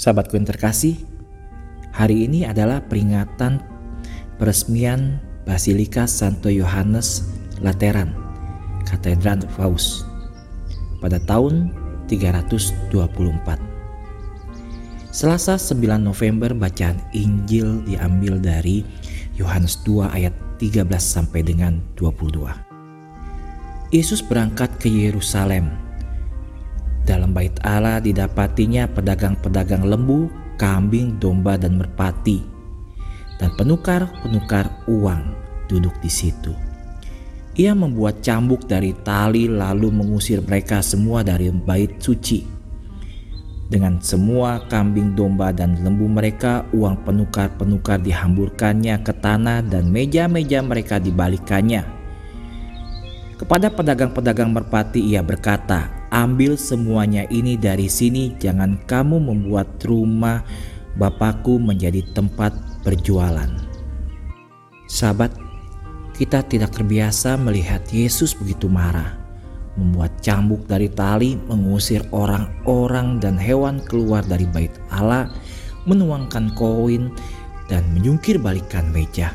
Sahabatku yang terkasih, hari ini adalah peringatan peresmian Basilika Santo Yohanes Lateran, Katedral Faust pada tahun 324. Selasa 9 November bacaan Injil diambil dari Yohanes 2 ayat 13 sampai dengan 22. Yesus berangkat ke Yerusalem dalam bait Allah didapatinya pedagang-pedagang lembu, kambing, domba, dan merpati. Dan penukar-penukar uang duduk di situ. Ia membuat cambuk dari tali lalu mengusir mereka semua dari bait suci. Dengan semua kambing domba dan lembu mereka, uang penukar-penukar dihamburkannya ke tanah dan meja-meja mereka dibalikannya. Kepada pedagang-pedagang merpati ia berkata, Ambil semuanya ini dari sini, jangan kamu membuat rumah Bapakku menjadi tempat berjualan. Sahabat, kita tidak terbiasa melihat Yesus begitu marah, membuat cambuk dari tali, mengusir orang-orang dan hewan keluar dari bait Allah, menuangkan koin, dan menyungkir balikan meja.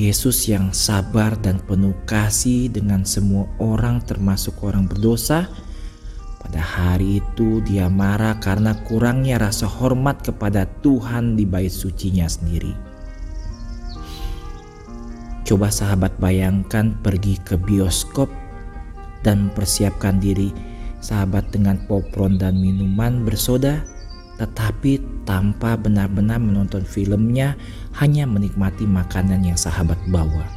Yesus yang sabar dan penuh kasih dengan semua orang termasuk orang berdosa. Pada hari itu dia marah karena kurangnya rasa hormat kepada Tuhan di bait sucinya sendiri. Coba sahabat bayangkan pergi ke bioskop dan mempersiapkan diri sahabat dengan popcorn dan minuman bersoda tetapi tanpa benar-benar menonton filmnya, hanya menikmati makanan yang sahabat bawa.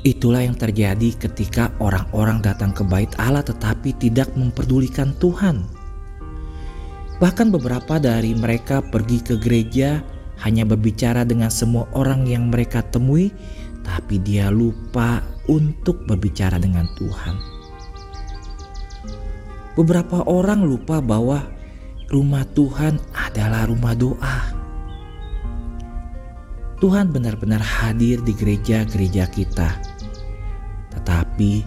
Itulah yang terjadi ketika orang-orang datang ke bait Allah tetapi tidak memperdulikan Tuhan. Bahkan beberapa dari mereka pergi ke gereja hanya berbicara dengan semua orang yang mereka temui, tapi dia lupa untuk berbicara dengan Tuhan. Beberapa orang lupa bahwa rumah Tuhan adalah rumah doa. Tuhan benar-benar hadir di gereja-gereja kita. Tetapi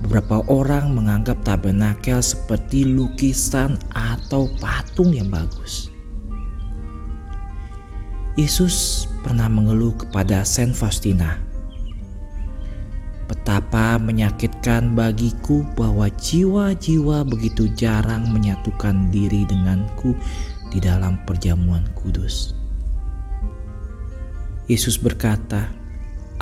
beberapa orang menganggap tabernakel seperti lukisan atau patung yang bagus. Yesus pernah mengeluh kepada Saint Faustina Betapa menyakitkan bagiku bahwa jiwa-jiwa begitu jarang menyatukan diri denganku di dalam perjamuan kudus. Yesus berkata,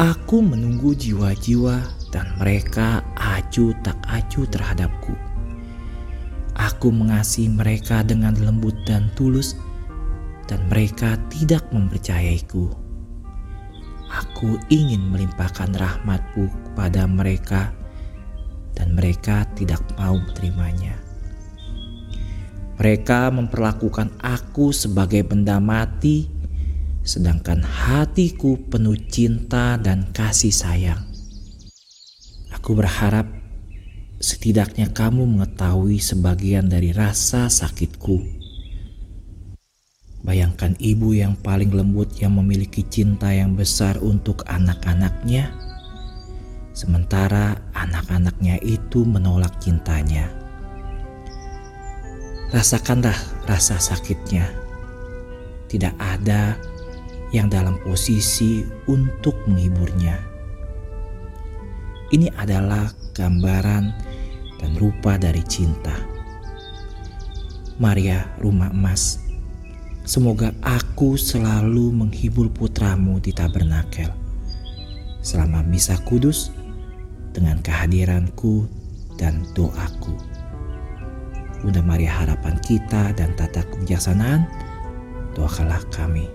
Aku menunggu jiwa-jiwa dan mereka acu tak acu terhadapku. Aku mengasihi mereka dengan lembut dan tulus dan mereka tidak mempercayaiku. Aku ingin melimpahkan rahmatku kepada mereka dan mereka tidak mau menerimanya. Mereka memperlakukan aku sebagai benda mati, sedangkan hatiku penuh cinta dan kasih sayang. Aku berharap setidaknya kamu mengetahui sebagian dari rasa sakitku Bayangkan ibu yang paling lembut yang memiliki cinta yang besar untuk anak-anaknya, sementara anak-anaknya itu menolak cintanya. Rasakanlah rasa sakitnya. Tidak ada yang dalam posisi untuk menghiburnya. Ini adalah gambaran dan rupa dari cinta. Maria, rumah emas Semoga aku selalu menghibur putramu di tabernakel. Selama misa kudus dengan kehadiranku dan doaku. Bunda Maria harapan kita dan tata kebijaksanaan, doakanlah kami.